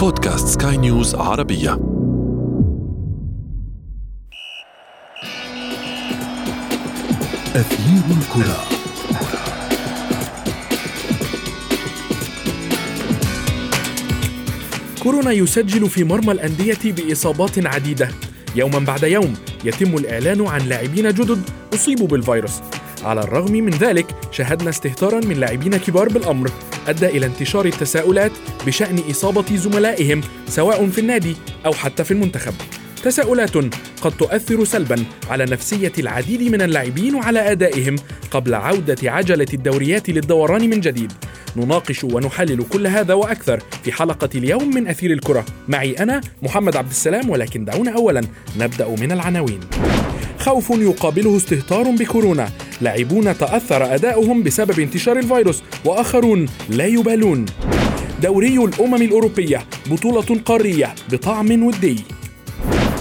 بودكاست سكاي نيوز عربية. أثير الكرة. كورونا يسجل في مرمى الأندية بإصابات عديدة. يوما بعد يوم يتم الإعلان عن لاعبين جدد أصيبوا بالفيروس. على الرغم من ذلك شاهدنا استهتارا من لاعبين كبار بالأمر. أدى إلى انتشار التساؤلات بشأن إصابة زملائهم سواء في النادي أو حتى في المنتخب. تساؤلات قد تؤثر سلبا على نفسية العديد من اللاعبين وعلى أدائهم قبل عودة عجلة الدوريات للدوران من جديد. نناقش ونحلل كل هذا وأكثر في حلقة اليوم من أثير الكرة. معي أنا محمد عبد السلام ولكن دعونا أولا نبدأ من العناوين. خوف يقابله استهتار بكورونا. لاعبون تأثر أداؤهم بسبب انتشار الفيروس وآخرون لا يبالون. دوري الأمم الأوروبية بطولة قارية بطعم ودي.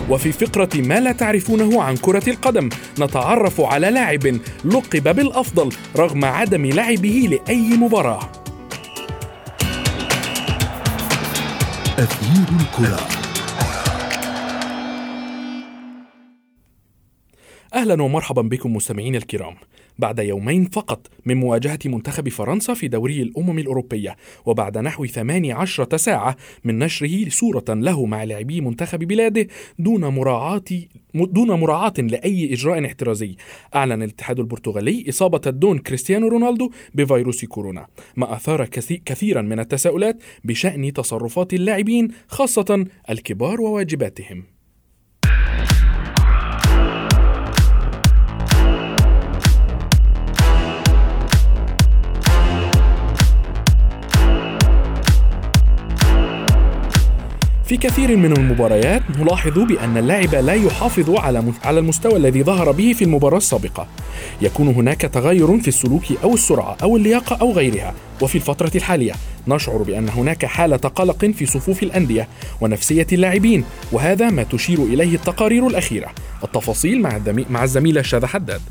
وفي فقرة ما لا تعرفونه عن كرة القدم نتعرف على لاعب لقب بالأفضل رغم عدم لعبه لأي مباراة. أثير الكرة. أهلا ومرحبا بكم مستمعين الكرام. بعد يومين فقط من مواجهة منتخب فرنسا في دوري الأمم الأوروبية وبعد نحو 18 ساعة من نشره صورة له مع لاعبي منتخب بلاده دون مراعاة دون مراعاة لأي إجراء احترازي. أعلن الاتحاد البرتغالي إصابة الدون كريستيانو رونالدو بفيروس كورونا ما أثار كثيرا من التساؤلات بشأن تصرفات اللاعبين خاصة الكبار وواجباتهم. في كثير من المباريات نلاحظ بأن اللاعب لا يحافظ على على المستوى الذي ظهر به في المباراة السابقة. يكون هناك تغير في السلوك أو السرعة أو اللياقة أو غيرها، وفي الفترة الحالية نشعر بأن هناك حالة قلق في صفوف الأندية ونفسية اللاعبين، وهذا ما تشير إليه التقارير الأخيرة. التفاصيل مع مع الزميلة شاذة حداد.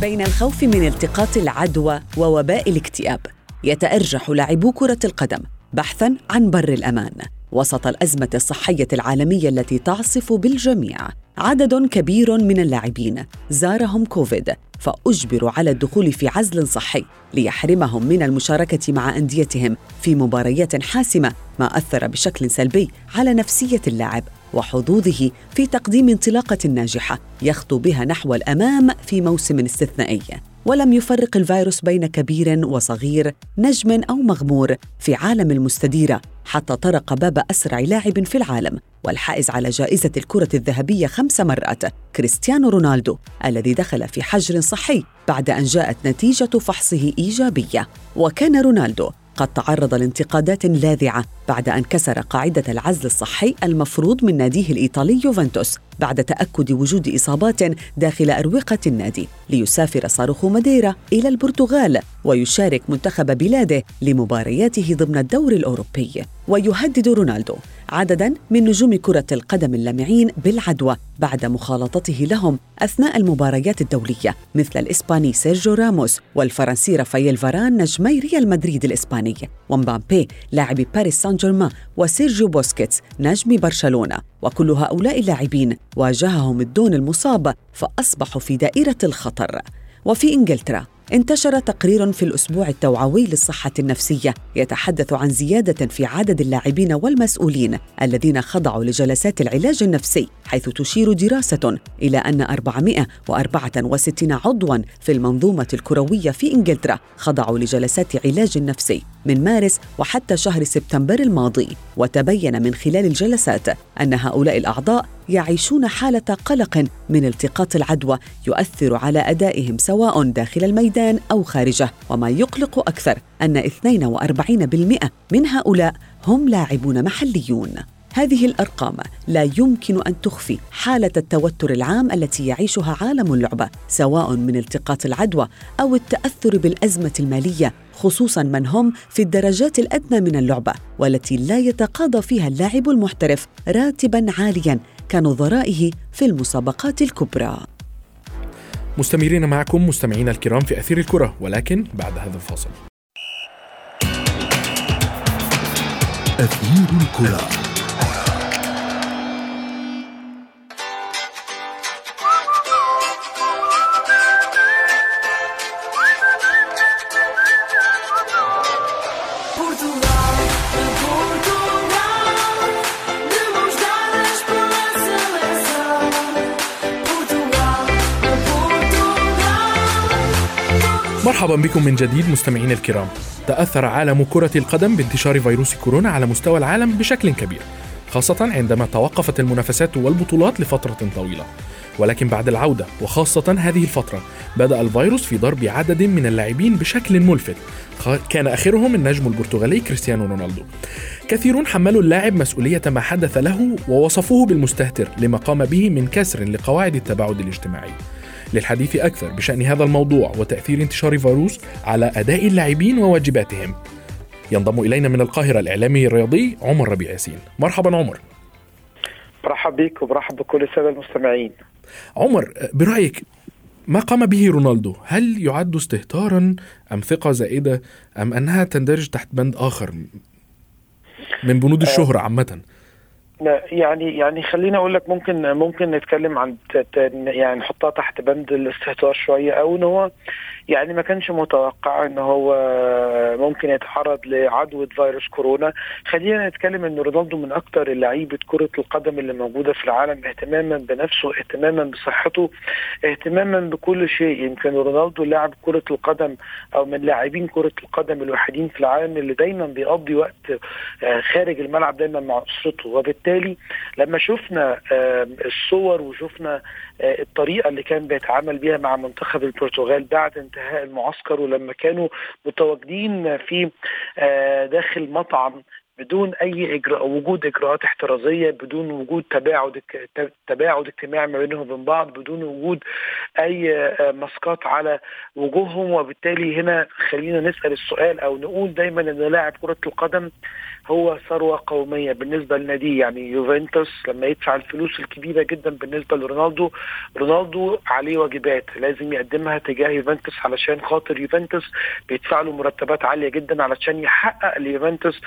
بين الخوف من التقاط العدوى ووباء الاكتئاب، يتأرجح لاعبو كرة القدم بحثا عن بر الأمان. وسط الأزمة الصحية العالمية التي تعصف بالجميع عدد كبير من اللاعبين زارهم كوفيد فاجبروا على الدخول في عزل صحي ليحرمهم من المشاركة مع أنديتهم في مباريات حاسمة ما أثر بشكل سلبي على نفسية اللاعب وحظوظه في تقديم انطلاقة ناجحة يخطو بها نحو الأمام في موسم استثنائي. ولم يفرق الفيروس بين كبير وصغير نجم أو مغمور في عالم المستديرة حتى طرق باب أسرع لاعب في العالم والحائز على جائزة الكرة الذهبية خمس مرات كريستيانو رونالدو الذي دخل في حجر صحي بعد أن جاءت نتيجة فحصه إيجابية. وكان رونالدو قد تعرض لانتقادات لاذعة بعد أن كسر قاعدة العزل الصحي المفروض من ناديه الإيطالي يوفنتوس بعد تأكد وجود إصابات داخل أروقة النادي ليسافر صاروخ ماديرا إلى البرتغال ويشارك منتخب بلاده لمبارياته ضمن الدور الأوروبي. ويهدد رونالدو عددا من نجوم كرة القدم اللامعين بالعدوى بعد مخالطته لهم أثناء المباريات الدولية مثل الإسباني سيرجيو راموس والفرنسي رافائيل فاران نجمي ريال مدريد الإسباني ومبامبي لاعب باريس سان جيرمان وسيرجيو بوسكيتس نجم برشلونة. وكل هؤلاء اللاعبين واجههم الدون المصاب فأصبحوا في دائرة الخطر. وفي إنجلترا انتشر تقرير في الأسبوع التوعوي للصحة النفسية يتحدث عن زيادة في عدد اللاعبين والمسؤولين الذين خضعوا لجلسات العلاج النفسي حيث تشير دراسة إلى أن 464 عضوا في المنظومة الكروية في إنجلترا خضعوا لجلسات علاج نفسي من مارس وحتى شهر سبتمبر الماضي وتبين من خلال الجلسات أن هؤلاء الأعضاء يعيشون حالة قلق من التقاط العدوى يؤثر على أدائهم سواء داخل الميدان أو خارجه. وما يقلق أكثر أن 42% من هؤلاء هم لاعبون محليون. هذه الأرقام لا يمكن أن تخفي حالة التوتر العام التي يعيشها عالم اللعبة سواء من التقاط العدوى أو التأثر بالأزمة المالية خصوصا من هم في الدرجات الأدنى من اللعبة والتي لا يتقاضى فيها اللاعب المحترف راتبا عاليا كنظرائه في المسابقات الكبرى. مستمرين معكم مستمعينا الكرام في أثير الكرة ولكن بعد هذا الفاصل. أثير الكرة. مرحبا بكم من جديد مستمعين الكرام. تأثر عالم كرة القدم بانتشار فيروس كورونا على مستوى العالم بشكل كبير خاصة عندما توقفت المنافسات والبطولات لفترة طويلة. ولكن بعد العودة وخاصة هذه الفترة بدأ الفيروس في ضرب عدد من اللاعبين بشكل ملفت كان آخرهم النجم البرتغالي كريستيانو رونالدو. كثيرون حملوا اللاعب مسؤولية ما حدث له ووصفوه بالمستهتر لما قام به من كسر لقواعد التباعد الاجتماعي. للحديث أكثر بشأن هذا الموضوع وتأثير انتشار فيروس على أداء اللاعبين وواجباتهم. ينضم إلينا من القاهرة الإعلامي الرياضي عمر ربيع ياسين. مرحبا عمر. مرحبا بك ومرحبا بكل السادة المستمعين. عمر برأيك ما قام به رونالدو؟ هل يعد استهتارا أم ثقة زائدة أم أنها تندرج تحت بند آخر من بنود آه. الشهرة عامة؟ يعني يعني خليني أقول لك ممكن ممكن نتكلم عن يعني نحطها تحت بند الاستهتار شوية أو إن هو يعني ما كانش متوقع إن هو ممكن يتعرض لعدوى فيروس كورونا. خلينا نتكلم إن رونالدو من أكثر لعيبه كرة القدم اللي موجودة في العالم اهتماما بنفسه اهتماما بصحته اهتماما بكل شيء. يمكن رونالدو لاعب كرة القدم أو من لاعبين كرة القدم الوحيدين في العالم اللي دايما بيقضي وقت آه، خارج الملعب دايما مع أسرته. وبالتالي لما شفنا آه، الصور وشفنا الطريقة اللي كان بيتعامل بيها مع منتخب البرتغال بعد انتهاء المعسكر ولما كانوا متواجدين في آه، داخل مطعم بدون أي إجراء وجود إجراءات احترازية بدون وجود تباعد تباعد اجتماعي ما بينهم وبين بعض بدون وجود أي آه، ماسكات على وجوههم. وبالتالي هنا خلينا نسأل السؤال أو نقول دايما إن لاعب كرة القدم هو ثروة قومية بالنسبة لناديه يعني يوفنتوس لما يدفع الفلوس الكبيرة جدا بالنسبة لرونالدو رونالدو عليه واجبات لازم يقدمها تجاه يوفنتوس علشان خاطر يوفنتوس بيدفع له مرتبات عالية جدا علشان يحقق ليوفنتوس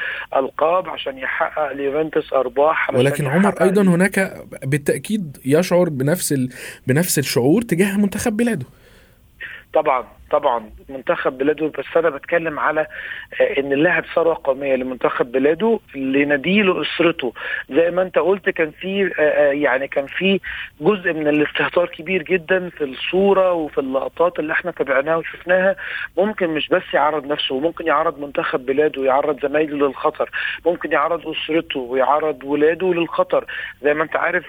القاب عشان يحقق ليوفنتوس أرباح ولكن عمر أيضا هناك بالتأكيد يشعر بنفس ال... بنفس الشعور تجاه منتخب بلاده. طبعا. طبعا منتخب بلاده بس أنا بتكلم على آه، إن اللاعب ثروة قومية لمنتخب بلاده لناديه لاسرته زي ما أنت قلت كان في آه، آه، يعني كان في جزء من الاستهتار كبير جدا في الصورة وفي اللقطات اللي إحنا تابعناها وشفناها. ممكن مش بس يعرض نفسه ممكن يعرض منتخب بلاده ويعرض زمايله للخطر ممكن يعرض أسرته ويعرض ولاده للخطر. زي ما أنت عارف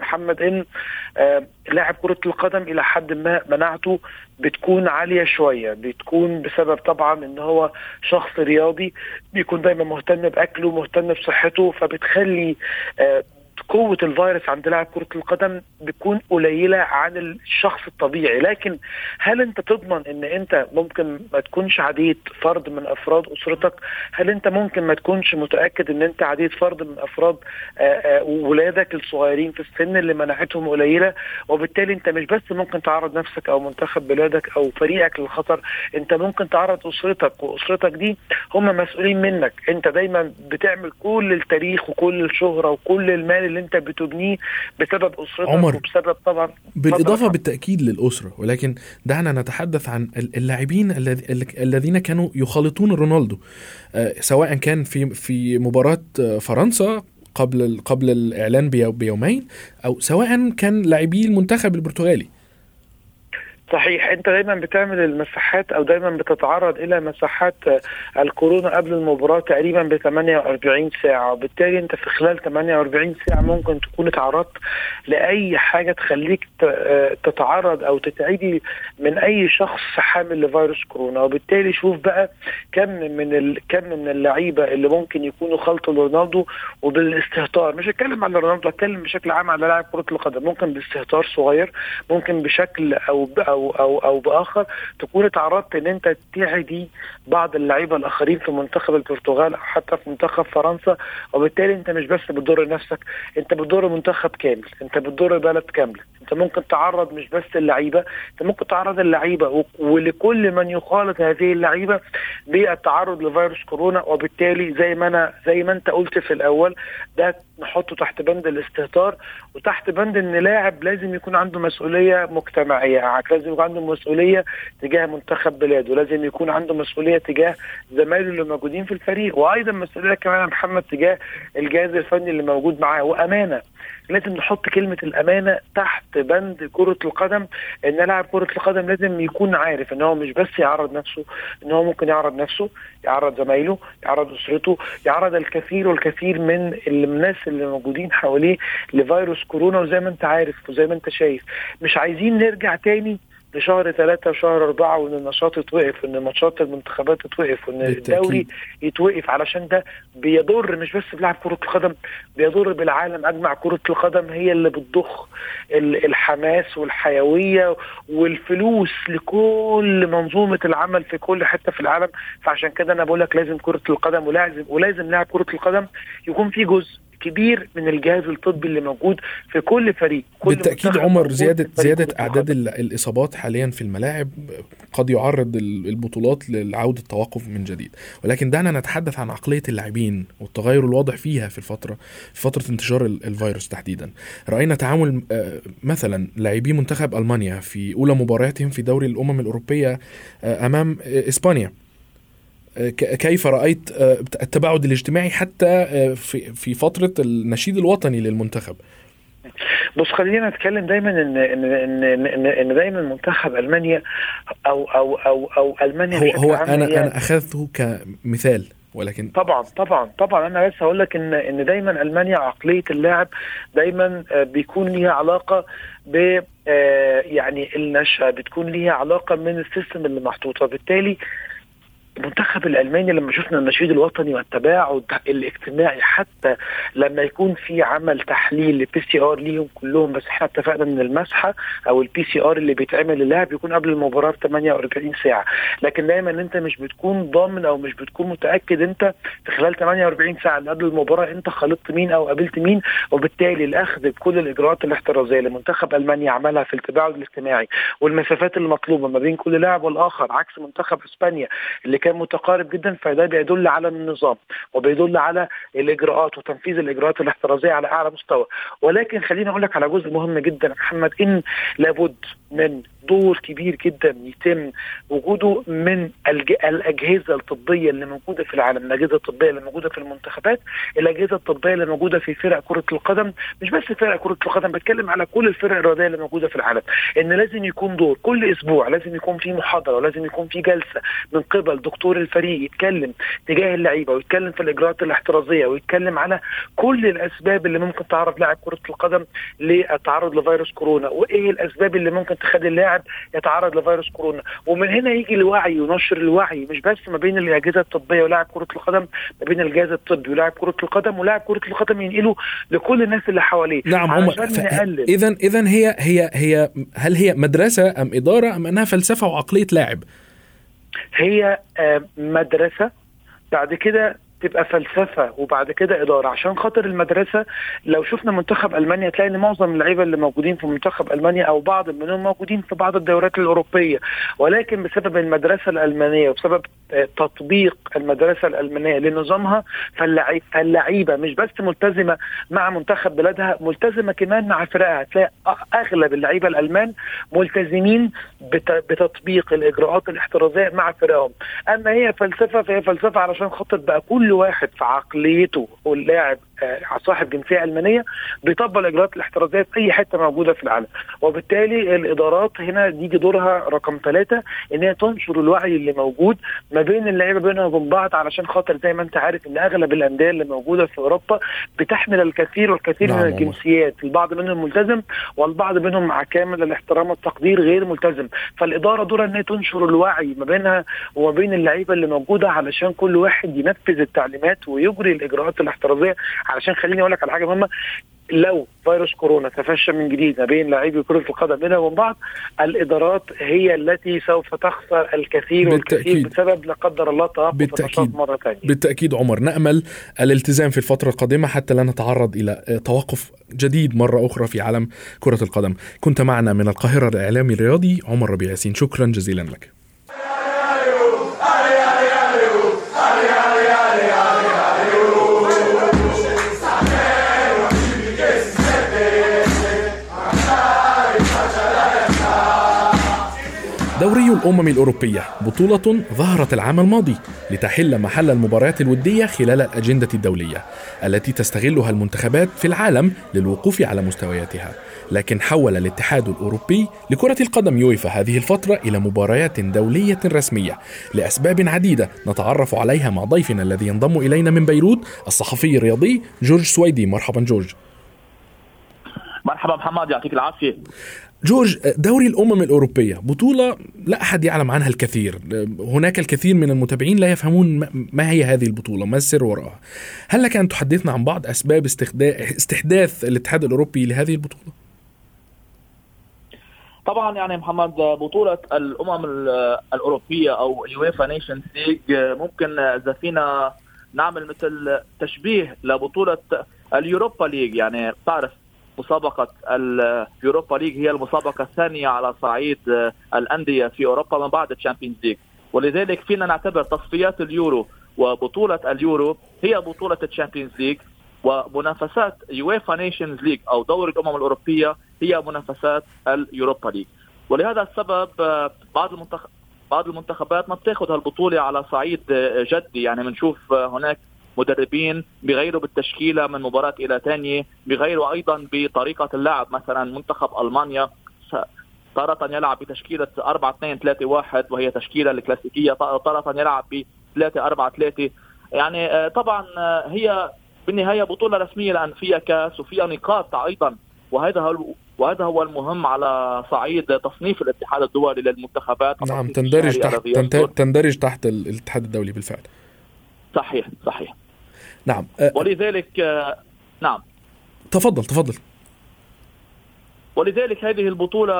محمد إن لاعب كرة القدم إلى حد ما مناعته بتكون عالية شوية بتكون بسبب طبعا إن هو شخص رياضي بيكون دايما مهتم بأكله مهتم بصحته فبتخلي قوة الفيروس عند لاعب كرة القدم بتكون قليلة عن الشخص الطبيعي. لكن هل أنت تضمن إن أنت ممكن ما تكونش عديد فرد من أفراد أسرتك؟ هل أنت ممكن ما تكونش متأكد إن أنت عديد فرد من أفراد آه، آه، ولادك الصغيرين في السن اللي مناعتهم قليلة؟ وبالتالي أنت مش بس ممكن تعرض نفسك أو منتخب بلادك أو فريقك للخطر أنت ممكن تعرض أسرتك وأسرتك دي هم مسؤولين منك. أنت دايما بتعمل كل التاريخ وكل الشهرة وكل المال اللي انت بتبنيه بسبب أسرتك عمر وبسبب طبعا بالإضافة بالتأكيد للأسرة ولكن دعنا نتحدث عن اللاعبين الذين كانوا يخالطون رونالدو آه، سواء كان في في مباراة آه، فرنسا قبل قبل الإعلان بيومين أو سواء كان لاعبي المنتخب البرتغالي. صحيح. انت دايما بتعمل المساحات أو دايما بتتعرض إلى مساحات الكورونا قبل المباراة تقريبا ب 48 ساعة. وبالتالي انت في خلال 48 ساعة ممكن تكون اتعرضت لأي حاجة تخليك تتعرض أو تتعدي من أي شخص حامل لفيروس كورونا. وبالتالي شوف بقى كم من ال... كم من اللعيبة اللي ممكن يكونوا خلطوا رونالدو وبالاستهتار. مش هتكلم على رونالدو هتكلم بشكل عام على لاعب كرة القدم. ممكن باستهتار صغير ممكن بشكل أو أو أو أو أو بآخر تكون تعرضت إن أنت تعدي بعض اللعيبة الآخرين في منتخب البرتغال أو حتى في منتخب فرنسا وبالتالي أنت مش بس بتضر نفسك أنت بتضر منتخب كامل أنت بتضر بلد كامله أنت ممكن تعرض مش بس اللعيبة أنت ممكن تعرض اللعيبة ولكل من يخالط هذه اللعيبة بالتعرض لفيروس كورونا وبالتالي زي ما أنا زي ما أنت قلت في الأول ده نحطه تحت بند الاستهتار وتحت بند إن لاعب لازم يكون عنده مسؤولية مجتمعية لازم يكون عنده مسؤولية تجاه منتخب بلاده لازم يكون عنده مسؤولية تجاه زمايله اللي موجودين في الفريق وأيضا مسؤولية كمان محمد تجاه الجهاز الفني اللي موجود معاه وأمانة. لازم نحط كلمة الأمانة تحت بند كرة القدم إن لاعب كرة القدم لازم يكون عارف إن هو مش بس يعرض نفسه إن هو ممكن يعرض نفسه يعرض زمايله يعرض أسرته يعرض الكثير والكثير من الناس اللي موجودين حواليه لفيروس كورونا وزي ما أنت عارف وزي ما أنت شايف. مش عايزين نرجع تاني لشهر ثلاثة وشهر أربعة وإن النشاط يتوقف وإن ماتشات المنتخبات تتوقف وإن الدوري يتوقف. علشان ده بيضر مش بس بلاعب كرة القدم بيضر بالعالم أجمع كرة القدم هي اللي بتضخ الحماس والحيوية والفلوس لكل منظومة العمل في كل حتة في العالم. فعشان كده أنا بقول لك لازم كرة القدم ولازم ولازم لاعب كرة القدم يكون في جزء كبير من الجهاز الطبي اللي موجود في كل فريق كل بالتأكيد عمر زياده زيادة أعداد الإصابات حاليا في الملاعب قد يعرض البطولات لعودة التوقف من جديد. ولكن دعنا نتحدث عن عقلية اللاعبين والتغير الواضح فيها في الفترة في فترة انتشار الفيروس تحديدا. رأينا تعامل مثلا لاعبي منتخب ألمانيا في أولى مبارياتهم في دوري الأمم الأوروبية أمام إسبانيا. كيف رأيت التباعد الاجتماعي حتى في في فترة النشيد الوطني للمنتخب. بص خلينا نتكلم دايما إن إن إن إن, إن دايما منتخب ألمانيا أو أو أو أو ألمانيا هو هو أنا أنا أخذته كمثال ولكن طبعا طبعا طبعا. أنا بس هقول لك إن إن دايما ألمانيا عقلية اللاعب دايما بيكون ليها علاقة ب يعني النشأة بتكون ليها علاقة من ال system اللي محطوطة. بالتالي المنتخب الألماني لما شفنا النشيد الوطني والتباعد الاجتماعي حتى لما يكون في عمل تحليل لل PCR ليهم كلهم بس إحنا اتفقنا إن المسحة أو ال PCR اللي بيتعمل للاعب بيكون قبل المباراة ب 48 ساعة. لكن دايما أنت مش بتكون ضامن أو مش بتكون متأكد أنت في خلال 48 ساعة اللي قبل المباراة أنت خالطت مين أو قابلت مين وبالتالي الأخذ بكل الإجراءات الاحترازية اللي منتخب ألمانيا عملها في التباعد الاجتماعي والمسافات المطلوبة ما بين كل لاعب والآخر عكس منتخب إسبانيا اللي كان متقارب جدا فده بيدل على النظام وبيدل على الإجراءات وتنفيذ الإجراءات الاحترازية على أعلى مستوى. ولكن خليني أقول لك على جزء مهم جدا محمد إن لابد من دور كبير جدا يتم وجوده من الأجهزة الطبية اللي موجودة في العالم، الأجهزة الطبية اللي موجودة في المنتخبات، الأجهزة الطبية اللي موجودة في فرق كرة القدم، مش بس فرق كرة القدم بتكلم على كل الفرق الرياضية اللي موجودة في العالم، إن لازم يكون دور كل أسبوع لازم يكون في محاضرة ولازم يكون في جلسة من قبل دكتور الفريق يتكلم تجاه اللعيبة ويتكلم في الإجراءات الاحترازية ويتكلم على كل الأسباب اللي ممكن تعرض لاعب كرة القدم للتعرض لفيروس كورونا، وإيه الأسباب اللي ممكن تخلي اللاعب يتعرض لفيروس كورونا ومن هنا يجي الوعي ونشر الوعي مش بس ما بين الأجهزة الطبية ولاعب كرة القدم ما بين الجهاز الطبي ولاعب كرة القدم ولاعب كرة القدم ينقله لكل الناس اللي حواليه نعم عمر اذا اذا هي هي هي هل هي مدرسة أم إدارة أم إنها فلسفة وعقلية لاعب؟ هي مدرسة بعد كده تبقى فلسفة وبعد كده إدارة. عشان خاطر المدرسة لو شفنا منتخب ألمانيا تلاقي إن معظم اللعيبة اللي موجودين في منتخب ألمانيا أو بعض منهم موجودين في بعض الدورات الأوروبية. ولكن بسبب المدرسة الألمانية وبسبب تطبيق المدرسة الألمانية لنظامها فاللعيبة مش بس ملتزمة مع منتخب بلادها ملتزمة كمان مع فرقها. تلاقي أغلب اللعيبة الألمان ملتزمين بتطبيق الإجراءات الاحترازية مع فرقهم. أما هي فلسفة فهي فلسفة علشان خاطر بقى كل واحد في عقليته واللاعب صاحب جنسية ألمانية بيطبق الإجراءات الاحترازية في أي حتة موجودة في العالم. وبالتالي الإدارات هنا يجي دورها رقم ثلاثة إن هي تنشر الوعي اللي موجود ما بين اللعيبة بينها وبين بعض علشان خاطر زي ما أنت عارف إن أغلب الأندية اللي موجودة في أوروبا بتحمل الكثير والكثير نعم من الجنسيات. البعض منهم ملتزم والبعض منهم مع كامل الاحترام والتقدير غير ملتزم. فالإدارة دورها إن هي تنشر الوعي ما بينها وما بين اللعيبة اللي موجودة علشان كل واحد ينفذ التعليمات ويجري الإجراءات الاحترازية علشان خليني أقول لك على حاجة مهمة. لو فيروس كورونا تفشى من جديد ما بين لاعبي كرة القدم بينهم وبين بعض الإدارات هي التي سوف تخسر الكثير بالتأكيد. والكثير بسبب لا قدر الله توقف بالتأكيد. مرة ثانية بالتأكيد عمر. نأمل الالتزام في الفترة القادمة حتى لا نتعرض إلى توقف جديد مرة أخرى في عالم كرة القدم. كنت معنا من القاهرة الإعلامي الرياضي عمر ربيع ياسين. شكرا جزيلا لك. الأمم الأوروبية بطولة ظهرت العام الماضي لتحل محل المباريات الودية خلال الأجندة الدولية التي تستغلها المنتخبات في العالم للوقوف على مستوياتها. لكن حول الاتحاد الأوروبي لكرة القدم يويفا هذه الفترة إلى مباريات دولية رسمية لأسباب عديدة نتعرف عليها مع ضيفنا الذي ينضم إلينا من بيروت الصحفي الرياضي جورج سويدي. مرحبا جورج. مرحبا محمد يعطيك العافية. جورج دوري الأمم الأوروبية بطولة لا أحد يعلم عنها الكثير. هناك الكثير من المتابعين لا يفهمون ما هي هذه البطولة ما السر وراءها. هل لك أن تحدثنا عن بعض أسباب استحداث الاتحاد الأوروبي لهذه البطولة؟ طبعا يعني محمد بطولة الأمم الأوروبية أو UEFA Nations League ممكن إذا فينا نعمل مثل تشبيه لبطولة ال Europa League. يعني تعرف مسابقة ال Europa League هي المسابقة الثانية على صعيد الأندية في أوروبا من بعد ال Champions League. ولذلك فينا نعتبر تصفيات اليورو وبطولة اليورو هي بطولة ال Champions League. ومنافسات UEFA Nations League أو دوري الأمم الأوروبية هي منافسات ال Europa League. ولهذا السبب بعض المنتخب بعض المنتخبات ما بتاخذ هالبطولة على صعيد جدي. يعني بنشوف هناك مدربين بيغيروا بالتشكيلة من مباراة إلى ثانية بيغيروا أيضا بطريقة اللعب. مثلا منتخب ألمانيا تارة يلعب بتشكيلة 4 2 3 1 وهي تشكيلة الكلاسيكية تارة يلعب ب 3 4 3 يعني آه، طبعا آه، هي بالنهاية بطولة رسمية لأن فيها كأس وفيها نقاط أيضا. وهذا هو وهذا هو المهم على صعيد تصنيف الاتحاد الدولي للمنتخبات. نعم تندرج تحت تندرج تحت الاتحاد الدولي بالفعل. صحيح صحيح. نعم. ولذلك نعم. تفضل تفضل. ولذلك هذه البطولة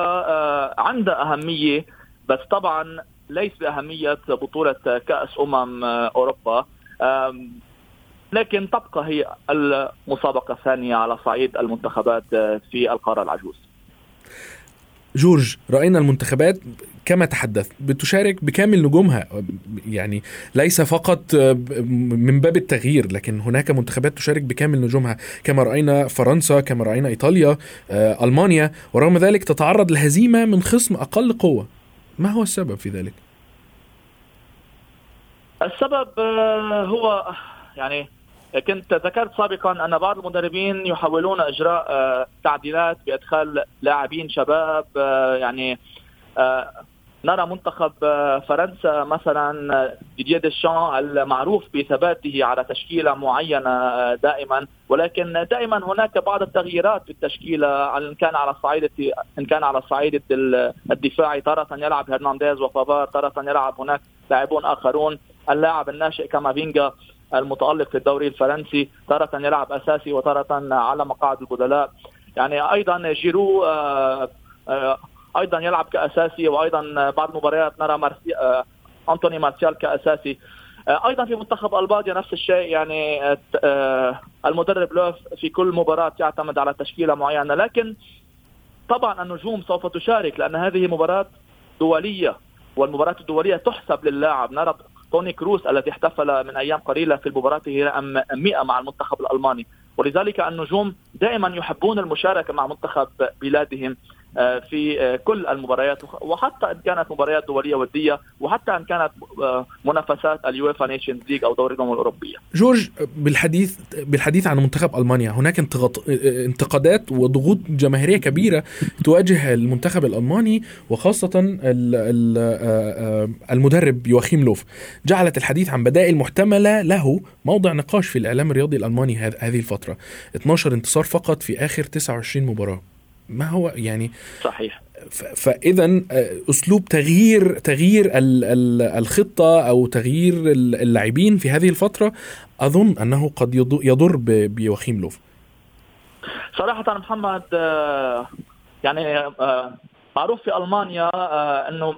عندها أهمية بس طبعا ليس بأهمية بطولة كأس أمم أوروبا لكن تبقى هي المسابقة الثانية على صعيد المنتخبات في القارة العجوز. جورج رأينا المنتخبات كما تحدث بتشارك بكامل نجومها. يعني ليس فقط من باب التغيير لكن هناك منتخبات تشارك بكامل نجومها. كما رأينا فرنسا كما رأينا إيطاليا آه، ألمانيا. ورغم ذلك تتعرض لهزيمة من خصم أقل قوة. ما هو السبب في ذلك؟ السبب آه، هو يعني كنت ذكرت سابقا أن بعض المدربين يحاولون إجراء آه، تعديلات بأدخال لاعبين شباب يعني نرى منتخب آه، فرنسا مثلا آه، ديدييه ديشان المعروف بثباته على تشكيلة معينة آه، دائما. ولكن دائما هناك بعض التغييرات في التشكيلة إن كان على الصعيد إن كان على الصعيد الدفاعي تارة يلعب هرنانديز وفافار تارة يلعب هناك لاعبون آخرون. اللاعب الناشئ كامافينجا المتألق في الدوري الفرنسي تارة يلعب أساسي وتارة على مقاعد البدلاء. يعني أيضا جيرو أيضا يلعب كأساسي وأيضا بعض المباريات نرى مرسي آه، أنتوني مارسيال كأساسي. آه، أيضا في منتخب ألبانيا نفس الشيء يعني آه، المدرب لوف في كل مباراة يعتمد على تشكيلة معينة. لكن طبعا النجوم سوف تشارك لأن هذه مباراة دولية والمباراة الدولية تحسب للاعب. نرى توني كروس الذي احتفل من أيام قليلة في المباراة رقم 100 مع المنتخب الألماني. ولذلك النجوم دائما يحبون المشاركة مع منتخب بلادهم. في آه، كل المباريات وحتى إن كانت مباريات دولية ودية وحتى إن كانت آه، منافسات ال UEFA Nations League أو دوري الأمم الأوروبية. جورج بالحديث بالحديث عن منتخب ألمانيا هناك انتقادات وضغوط جماهيرية كبيرة تواجه المنتخب الألماني وخاصة المدرب يواخيم لوف. جعلت الحديث عن بدائل محتملة له موضع نقاش في الإعلام الرياضي الألماني هذه الفترة. 12 انتصار فقط في آخر 29 مباراة. ما هو يعني صحيح. فاذا آه، أسلوب تغيير تغيير الخطة أو تغيير اللاعبين في هذه الفترة أظن أنه قد يضر بيوخيم لوف. صراحة محمد يعني معروف في ألمانيا إنه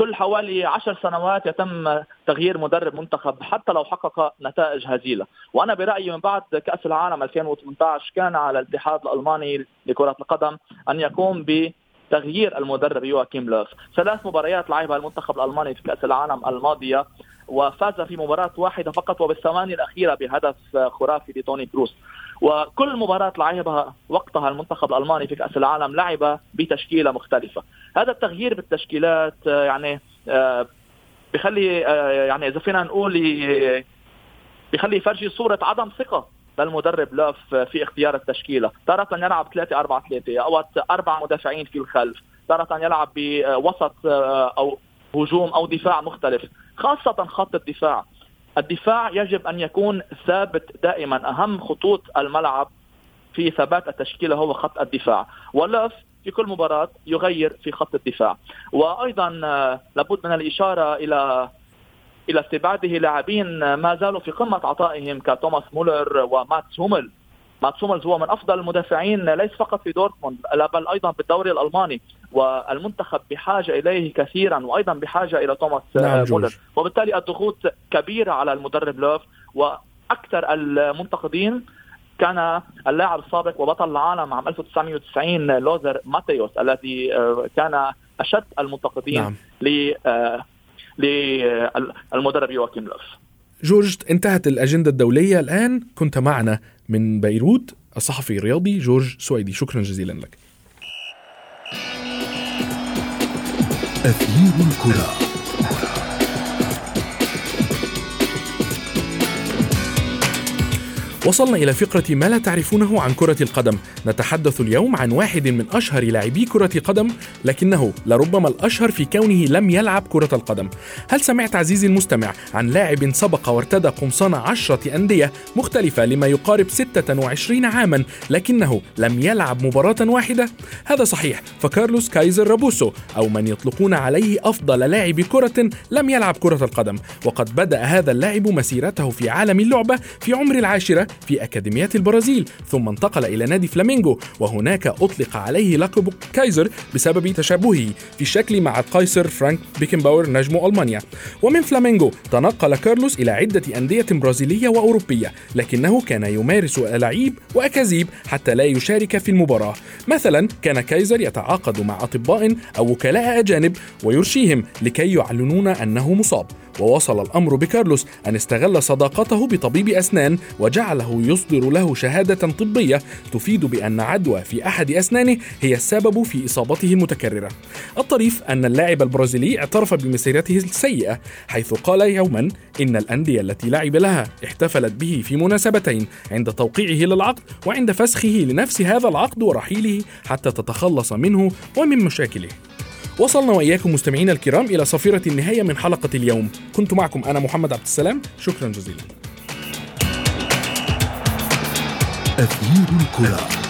كل حوالي عشر سنوات يتم تغيير مدرب منتخب حتى لو حقق نتائج هزيلة. وأنا برأيي من بعد كأس العالم 2018 كان على الاتحاد الألماني لكرة القدم أن يقوم ب تغيير المدرب يواكيم لوف. ثلاث مباريات لعبها المنتخب الألماني في كأس العالم الماضية وفاز في مباراة واحدة فقط وبالثواني الأخيرة بهدف خرافي لتوني كروس. وكل مباراة لعبها وقتها المنتخب الألماني في كأس العالم لعب بتشكيلة مختلفة. هذا التغيير بالتشكيلات آه، يعني آه، بخلي آه، يعني إذا فينا نقول بخلي يفرجي صورة عدم ثقة للمدرب لوف في اختيار التشكيلة، تارة يلعب 3 4 3 أو أربع مدافعين في الخلف، تارة يلعب بوسط أو هجوم أو دفاع مختلف، خاصة خط الدفاع. الدفاع يجب أن يكون ثابت دائما، أهم خطوط الملعب في ثبات التشكيلة هو خط الدفاع، ولوف في كل مباراة يغير في خط الدفاع. وأيضا لابد من الإشارة إلى إلى استبعاده لاعبين ما زالوا في قمة عطائهم كتوماس مولر وماتس هومل. هوملز هو من أفضل المدافعين ليس فقط في دورتموند بل أيضا بالدوري الألماني والمنتخب بحاجة إليه كثيرا وأيضا بحاجة إلى توماس نعم مولر. وبالتالي الضغوط كبيرة على المدرب لوف وأكثر المنتقدين كان اللاعب السابق وبطل العالم عام 1990 لوزر ماتيوس الذي كان أشد المنتقدين نعم. للمدرب يواكيم لوف. جورج انتهت الأجندة الدولية الآن كنت معنا من بيروت الصحفي الرياضي جورج سويدي. شكرا جزيلا لك. أثير الكرة. وصلنا إلى فقرة ما لا تعرفونه عن كرة القدم. نتحدث اليوم عن واحد من أشهر لاعبي كرة قدم لكنه لربما الأشهر في كونه لم يلعب كرة القدم. هل سمعت عزيزي المستمع عن لاعب سبق وارتدى قمصان عشرة أندية مختلفة لما يقارب 26 عاما لكنه لم يلعب مباراة واحدة؟ هذا صحيح فكارلوس كايزر رابوسو أو من يطلقون عليه أفضل لاعب كرة لم يلعب كرة القدم. وقد بدأ هذا اللاعب مسيرته في عالم اللعبة في عمر العاشرة في أكاديميات البرازيل ثم انتقل إلى نادي فلامينغو وهناك أطلق عليه لقب كايزر بسبب تشابهه في الشكل مع القيصر فرانز بيكنباور نجم ألمانيا. ومن فلامينغو تنقل كارلوس إلى عدة أندية برازيلية وأوروبية لكنه كان يمارس ألاعيب وأكاذيب حتى لا يشارك في المباراة. مثلا كان كايزر يتعاقد مع أطباء أو وكلاء أجانب ويرشيهم لكي يعلنون أنه مصاب. ووصل الأمر بكارلوس أن استغل صداقته بطبيب أسنان وجعله يصدر له شهادة طبية تفيد بأن عدوى في أحد أسنانه هي السبب في إصابته المتكررة. الطريف أن اللاعب البرازيلي اعترف بمسيرته السيئة حيث قال يوما إن الأندية التي لعب لها احتفلت به في مناسبتين عند توقيعه للعقد وعند فسخه لنفس هذا العقد ورحيله حتى تتخلص منه ومن مشاكله. وصلنا وإياكم مستمعينا الكرام إلى صفيرة النهاية من حلقة اليوم. كنت معكم أنا محمد عبد السلام. شكرا جزيلا. أثير الكرة.